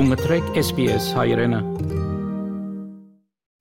Դու մտրեք SPS հայրենը։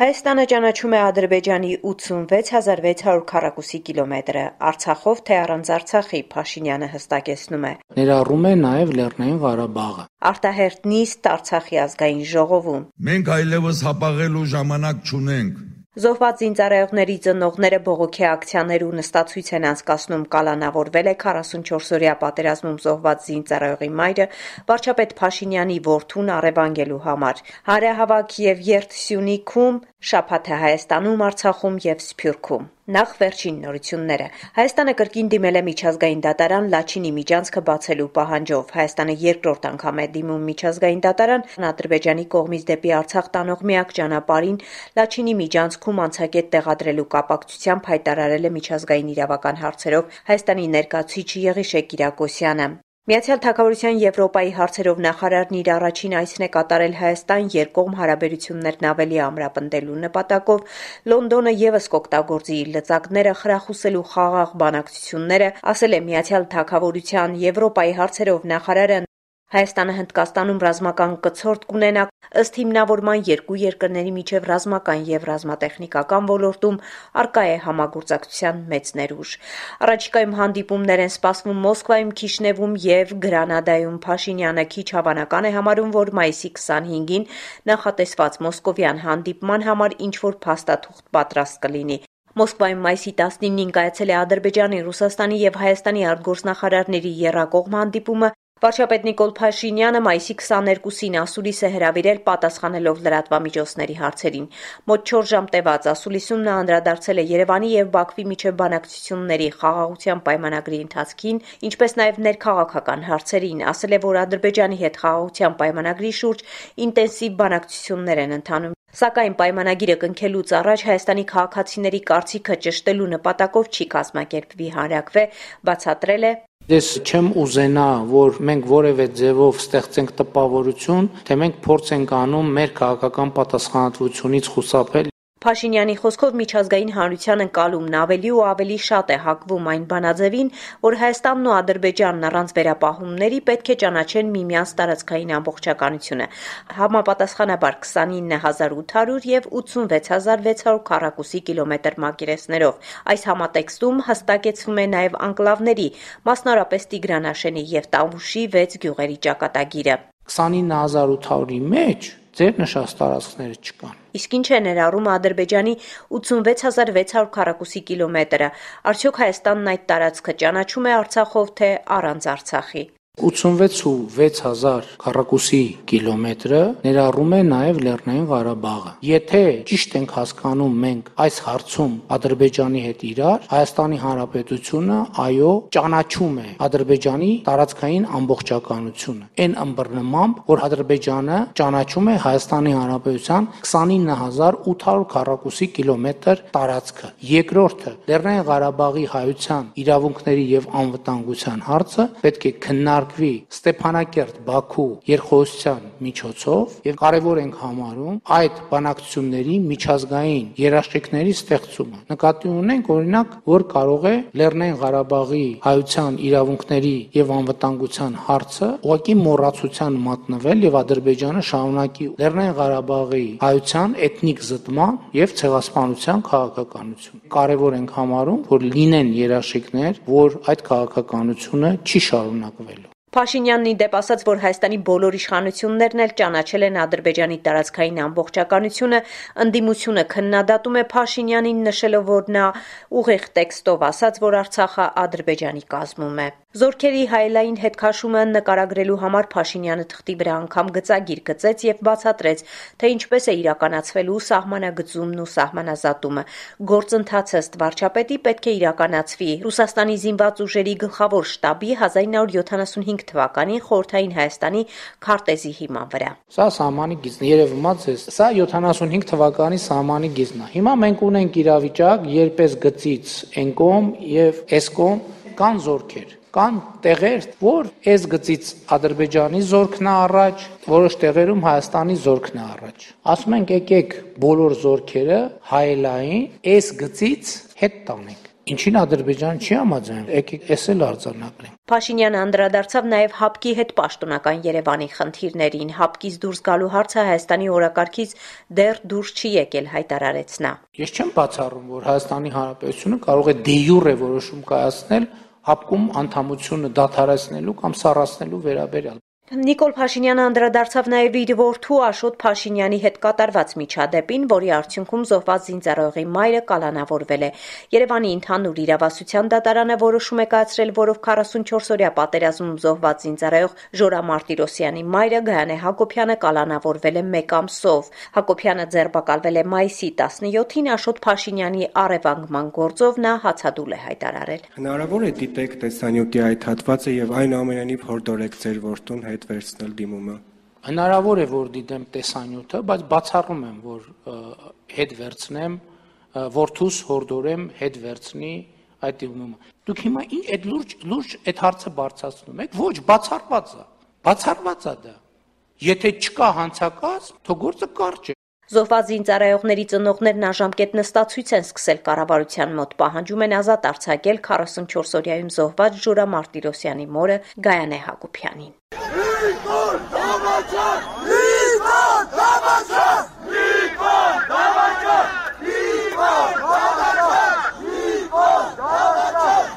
Հայաստանը ճանաչում է Ադրբեջանի 86600 քառակուսի կիլոմետրը, Արցախով թե առանց Արցախի, Փաշինյանը հստակեցնում է։ Ներառում է նաև Լեռնային Ղարաբաղը։ Արտահերտ նիստ Արցախի ազգային ժողովում։ Մենք այլևս հապաղելու ժամանակ չունենք։ Զոհված զինծառայողների ծնողները բողոքի ակցիաներ ու նստացույց են անցկացնում կալանավորվել է 44-օրյա պատերազմում զոհված զինծառայողի մայրը վարչապետ Փաշինյանի որդուն առևանգելու համար։ Հարահավաք եւ Երթ Սյունիքում շաբաթը Հայաստանում, Արցախում եւ Սփյուռքում։ Նախ վերջին նորությունները։ Հայաստանը կրկին դիմել է միջազգային դատարան Լաչինի միջանցքը բացելու պահանջով։ Հայաստանը երկրորդ անգամ է դիմում միջազգային դատարան Ադրբեջանի կողմից դեպի Արցախ տանող միակ ճանապարհին Լաչինի միջանցքում անցակետ տեղադրելու կապակցությամբ հայտարարել է միջազգային իրավական հարցերով Հայաստանի ներկայացուցիչ Եղիշե Կիրակոսյանը։ Միացյալ Թագավորության Եվրոպայի հարցերով նախարարն իր առաջին այցն է կատարել Հայաստան երկկողմ հարաբերություններն ավելի ամրապնդելու նպատակով Լոնդոնը եւս կօգտագործի իր լծակները խրախուսելու խաղաղ բանակցությունները, ասել է Միացյալ Թագավորության Եվրոպայի հարցերով նախարարը Հայաստանը Հնդկաստանում ռազմական կցորդ կունենա ըստ հիմնավորման երկու երկրների միջև ռազմական եւ ռազմատեխնիկական ոլորտում արկա է համագործակցության մեծ ներուժ։ Առաջիկայում հանդիպումներ են սպասվում Մոսկվայում, Քիշնևում եւ Գրանադայում։ Փաշինյանը քիչ հավանական է համարում, որ մայիսի 25-ին նախատեսված մոսկովյան հանդիպման համար ինչ որ փաստաթուղթ պատրաստ կլինի։ Մոսկվայում մայիսի 19-ին կայացել է Ադրբեջանի, Ռուսաստանի եւ Հայաստանի արտգործնախարարների երրակողմ հանդիպումը, Վարչապետ Նիկոլ Փաշինյանը մայիսի 22-ին ասուլիս է հրավիրել պատասխանելով լրատվամիջոցների հարցերին։ Մոտ 4 ժամ տևած ասուլիսում նա անդրադարձել է Երևանի եւ Բաքվի միջև բանակցությունների խաղաղության պայմանագրի ընթացքին, ինչպես նաեւ ներքաղաքական հարցերին, ասել է, որ Ադրբեջանի հետ խաղաղության պայմանագրի շուրջ ինտենսիվ բանակցություններ են ընթանում Սակայն պայմանագիրը կնքելուց առաջ Հայաստանի քաղաքացիների կարծիքը ճշտելու նպատակով չի կազմակերպվի հանրակրվե, բացատրել է Ես չեմ ուզենա, որ մենք որևէ ձևով ստեղծենք տպավորություն, թե մենք փորձ ենք անում մեր քաղաքական պատասխանատվությունից խուսափել Փաշինյանի խոսքով միջազգային հանրության ընկալումն ավելի ու ավելի շատ է հակվում այն բանաձևին, որ Հայաստանն ու Ադրբեջանն առանց վերապահումների պետք է ճանաչեն միմյանց տարածքային ամբողջականությունը։ Համապատասխանաբար 29800 եւ 86600 քառակուսի կիլոմետր մակերեսներով։ Այս համատեքստում հստակեցվում է նաեւ անկլավների, մասնարապես Տիգրանաշենի եւ Տավուշի 6 գյուղերի ճակատագիրը։ 29800-ի մեջ ձեր նշած տարածքները չկան։ Իսկ ինչ է ներառում Ադրբեջանի 86600 քառակուսի կիլոմետրը։ Արդյոք Հայաստանն այդ տարածքը ճանաչում է Արցախով թե առանց Արցախի։ 86,6000 քառակուսի կիլոմետրը ներառում է նաև Լեռնային Ղարաբաղը։ Եթե ճիշտ ենք հասկանում մենք այս հարցում Ադրբեջանի հետ իրար, Հայաստանի Հանրապետությունը այո ճանաչում է Ադրբեջանի տարածքային ամբողջականությունը։ Այն ըմբռնմամբ, որ Ադրբեջանը ճանաչում է Հայաստանի Հանրապետության 29800 քառակուսի կիլոմետր տարածքը։ Երկրորդը Լեռնային Ղարաբաղի հայության իրավունքների եւ անվտանգության հարցը պետք է քննարկվի քննարկվի Ստեփանակերտ Բաքու երկխոսության միջոցով եւ կարեւոր ենք համարում այդ բանակցությունների միջազգային երաշխիքների ստեղծումը։ Նկատի ունենք օրինակ, որ կարող է Լեռնային Ղարաբաղի հայության իրավունքների եւ անվտանգության հարցը ուղղակի մոռացության մատնվել եւ Ադրբեջանը շարունակի Լեռնային Ղարաբաղի հայության էթնիկ զտման եւ ցեղասպանության քաղաքականություն։ Կարևոր ենք համարում, որ լինեն երաշխիքներ, որ այդ քաղաքականությունը չի շարունակվելու։ Փաշինյանն ի դեպ ասաց, որ Հայաստանի բոլոր իշխանություններն էլ ճանաչել են Ադրբեջանի տարածքային ամբողջականությունը, ընդդիմությունը քննադատում է Փաշինյանին, նշելով, որ նա ուղիղ տեքստով ասաց, որ Արցախը Ադրբեջանի կազմում է։ Զորքերի հայելային հետքաշումը նկարագրելու համար Փաշինյանը թղթի վրա անգամ գծագիր գծեց եւ բացատրեց, թե ինչպես է իրականացվելու սահմանագծումն ու սահմանազատումը։ Գործընթացը ըստ վարչապետի պետք է իրականացվի Ռուսաստանի զինված ուժերի գլխավոր շտաբի 1975 2005 թվականին խորթային Հայաստանի քարտեզի հիման վրա։ Սա սահմանի գիծն երևում է ձեզ։ Սա 75 թվականի սահմանի գիծն է։ Հիմա մենք ունենք իրավիճակ, երբ էս գծից Էնկոմ եւ Էսկոմ կան զորքեր կան տեղեր, որ այս գծից Ադրբեջանի զորքն է առաջ, որոշ տեղերում Հայաստանի զորքն է առաջ։ Ասում ենք եկեք բոլոր զորքերը հայելային այս գծից հետ տանենք։ Ինչին Ադրբեջան չի համաձայն, եկեք էս էլ արձանագրենք։ Փաշինյանը անդրադարձավ նաև հապկի հետ պաշտոնական Երևանի խնդիրներին։ Հապկից դուրս գալու հարցը Հայաստանի օրակարգից դեռ դուրս չի եկել, հայտարարեց նա։ Ես չեմ բացառում, որ Հայաստանի Հանրապետությունը կարող է դե յուրե որոշում կայացնել հապկում անդամությունը դադարեցնելու կամ սառացնելու վերաբերյալ։ Նիկոլ Փաշինյանը անդրադարձավ նաև իր որդու Աշոտ Փաշինյանի հետ կատարված միջադեպին, որի արդյունքում զոհված զինծառայողի մայրը կալանավորվել է։ Երևանի ընդհանուր իրավասության դատարանը որոշում է կայացրել, որով 44-օրյա պատերազմում զոհված զինծառայող Ժորա Մարտիրոսյանի մայրը Գայանե Հակոբյանը կալանավորվել է 1 ամսով։ Հակոբյանը ձերբակալվել է մայիսի 17-ին Աշոտ Փաշինյանի առևանգման գործով նա հացադուլ է հայտարարել։ Հնարավոր է դիտեք տեսանյութի այդ հատվածը եւ այնուամենայնիվ հորդորեք ձեր որդուն հետ հետ վերցնել դիմումը։ Հնարավոր է որ դիտեմ տեսանյութը, բայց բացառում եմ, որ հետ վերցնեմ, որդուս հորդորեմ հետ վերցնի այդ դիմումը։ Դուք հիմա ինչ այդ լուրջ լուրջ այդ հարցը բարձրացնում եք։ Ոչ, բացառված է։ Բացառված է դա։ Եթե չկա հանցակաց, թող գործը կարճ է։ Զոհված զինծառայողների ծնողներն անժամկետ նստացույց են սկսել կառավարության մոտ, պահանջում են ազատ արձակել 44-օրյայում զոհված Ժուրա Մարտիրոսյանի մորը Գայանե Հակոբյանին։ Նիկոլ Դավաճան! Նիկոլ Դավաճան! Նիկոլ Դավաճան! Նիկոլ Դավաճան! Նիկոլ Դավաճան!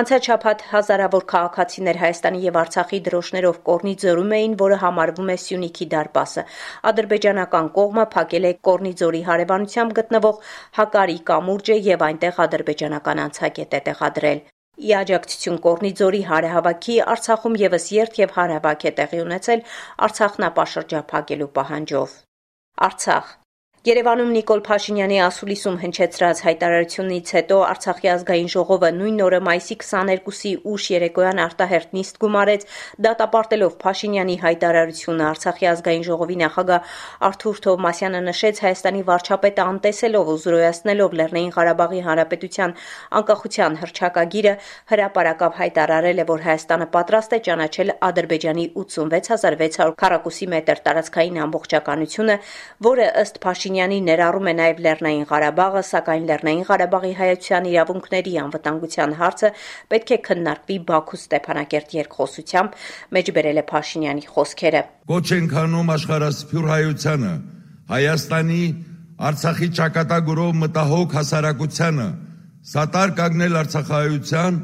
Անցած շաբաթ հազարավոր քաղաքացիներ Հայաստանի եւ Արցախի դրոշներով կորնի ձորում էին, որը համարվում է Սյունիքի դարպասը։ Ադրբեջանական կողմը փակել է Կորնի ձորի հարևանությամբ գտնվող Հակարի կամուրջը եւ այնտեղ ադրբեջանական անցակետ է տեղադրել։ Ի աջակցություն Կորնիձորի հարահավաքի Արցախում եւս երթ եւ հարահավաք է տեղի ունեցել Արցախնապաշրջափակելու պահանջով։ Արցախ Երևանում Նիկոլ Փաշինյանի ասուլիսում հնչեցրած հայտարարությունից հետո Արցախի ազգային ժողովը նույն օրը մայիսի 22-ի ուշ երեկոյան արտահերտ նիստ գումարեց, դատապարտելով Փաշինյանի հայտարարությունը Արցախի ազգային ժողովի նախագահ Արթուր Թովմասյանը նշեց Հայաստանի վարչապետը անտեսելով ու զրոյացնելով Լեռնային Ղարաբաղի Հանրապետության անկախության հռչակագիրը հրապարակավ հայտարարել է, որ Հայաստանը պատրաստ է ճանաչել Ադրբեջանի 86600 քառակուսի մետր տարածքային ամբողջականությունը, որը ըստ Փաշինյանի Փաշինյանի ներառում է նաև Լեռնային Ղարաբաղը, սակայն Լեռնային Ղարաբաղի հայության իրավունքների անվտանգության հարցը պետք է քննարկվի Բաքու Ստեփանակերտ երկխոսությամբ, մեջբերել է Փաշինյանի խոսքերը։ Կոչ ենք անում աշխարհասփյուր հայությանը, Հայաստանի Արցախի ճակատագրով մտահոգ հասարակությանը սատար կանգնել Արցախայության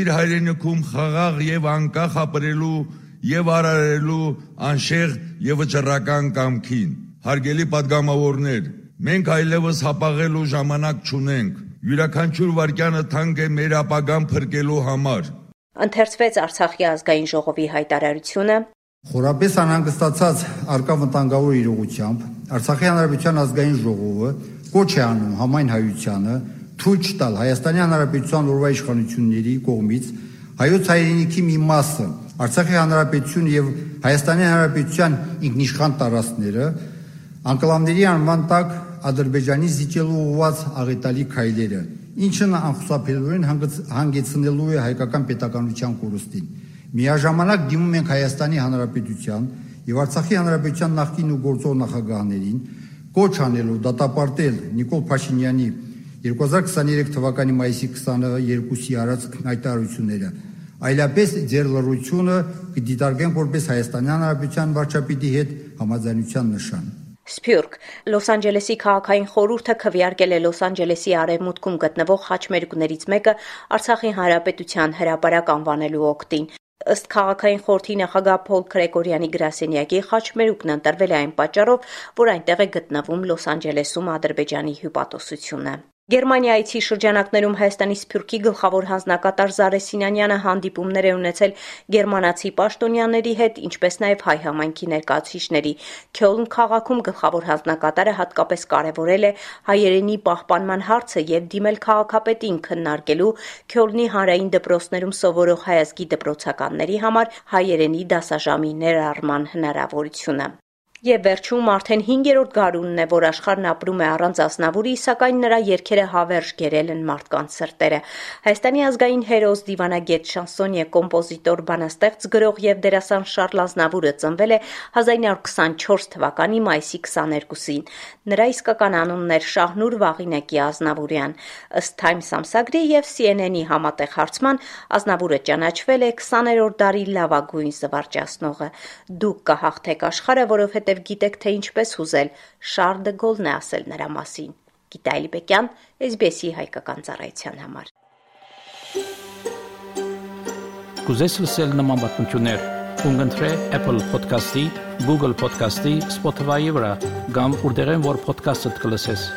իր հայրենիքում խաղաղ եւ անկախ ապրելու եւ արարելու անշեղ եւ վճռական կամքին Հարգելի падգամավորներ, մենք այլևս հապաղելու ժամանակ չունենք։ Յուրաքանչյուր վարքյանը թանկ է մեր ապագան փրկելու համար։ Ընթերցվեց Արցախի ազգային ժողովի հայտարարությունը, Խորապես անհանգստացած արկավտանգավոր իրողությամբ Արցախի Հանրապետության ազգային ժողովը կոչ է անում համայն հայությանը թույլ տալ Հայաստանի Հանրապետության օրվա իշխանությունների կողմից հայոց հայրենիքի մի մասը Արցախի Հանրապետություն եւ Հայաստանի Հանրապետության ինքնիշխան տարածքները Անկլավների անման տակ Ադրբեջանի զիջելու ուղված աղետալի քայլերը, ինչը անխուսափելիորեն հանգեցնելու է հայկական պետականության կորստին։ Միաժամանակ դիմում ենք Հայաստանի Հանրապետության եւ Արցախի Հանրապետության նախկին ու գործող նախագահներին կոչ անելով դատապարտել Նիկոլ Փաշինյանի 2023 թվականի մայիսի 22-ի արած հայտարարությունները այլապես ձեր լրությունը կդիտարկենք որպես Հայաստանի Հանրապետության վարչապետի հետ համաձայնության նշան։ Սփյուռք. Լոս Անջելեսի քաղաքային խորհուրդը քվեարկել է Լոս Անջելեսի արևմուտքում գտնվող խաչմերուկներից մեկը Արցախի հանրապետության հրապարակ անվանելու օկտին։ Ըստ քաղաքային խորհրդի նախագահ Փոլ Քրեկորյանի գրասենյակի խաչմերուկն ընտրվել է այն պատճառով, որ այնտեղ է գտնվում Լոս Անջելեսում Ադրբեջանի հյուպատոսությունը։ Գերմանիայցի շրջանակներում Հայաստանի Սփյուռքի գլխավոր հանձնակատար Զարե Սինանյանը հանդիպումներ է ունեցել գերմանացի պաշտոնյաների հետ, ինչպես նաև հայ համայնքի ներկայացուցիչների։ Քյոլն քաղաքում գլխավոր հանձնակատարը հատկապես կարևորել է հայերենի պահպանման հարցը եւ դիմել քաղաքապետին քննարկելու Քյոլնի հանրային դպրոցներում սովորող հայազգի դպրոցականների համար հայերենի դասաժամի ներառման հնարավորությունը։ Եվ վերջում արդեն 5-րդ գարունն է, որ աշխարհն ապրում է առանց Ազնավուրի, սակայն նրա երգերը հավերժ գերել են մարդկանց սրտերը։ Հայաստանի ազգային հերոս, դիվանագետ, շանսոնյե, կոմպոզիտոր, բանաստեղծ, գրող եւ դերասան Շարլ Ազնավուրը ծնվել է 1924 թվականի մայիսի 22-ին։ Նրա իսկական անունն էր Շահնուր Վաղինեկի Ազնավուրյան։ Ըստ Times ամսագրի եւ CNN-ի համատեղ հարցման Ազնավուրը ճանաչվել է 20-րդ դարի լավագույն զվարճացնողը։ Դուք կհաղթեք աշխարհը, որովհետեւ եւ գիտեք թե ինչպես հուզել։ Շարլ դե Գոլն է ասել նրա մասին։ Գիտա Այլիբեկյան, SBS-ի հայկական ծառայության համար։ Կուզես լսել նման բանություններ, կընտրե Apple Podcast-ի, Google Podcast-ի, Spotify-ի վրա, կամ որտեղեն որ podcast-ը դուք լսես։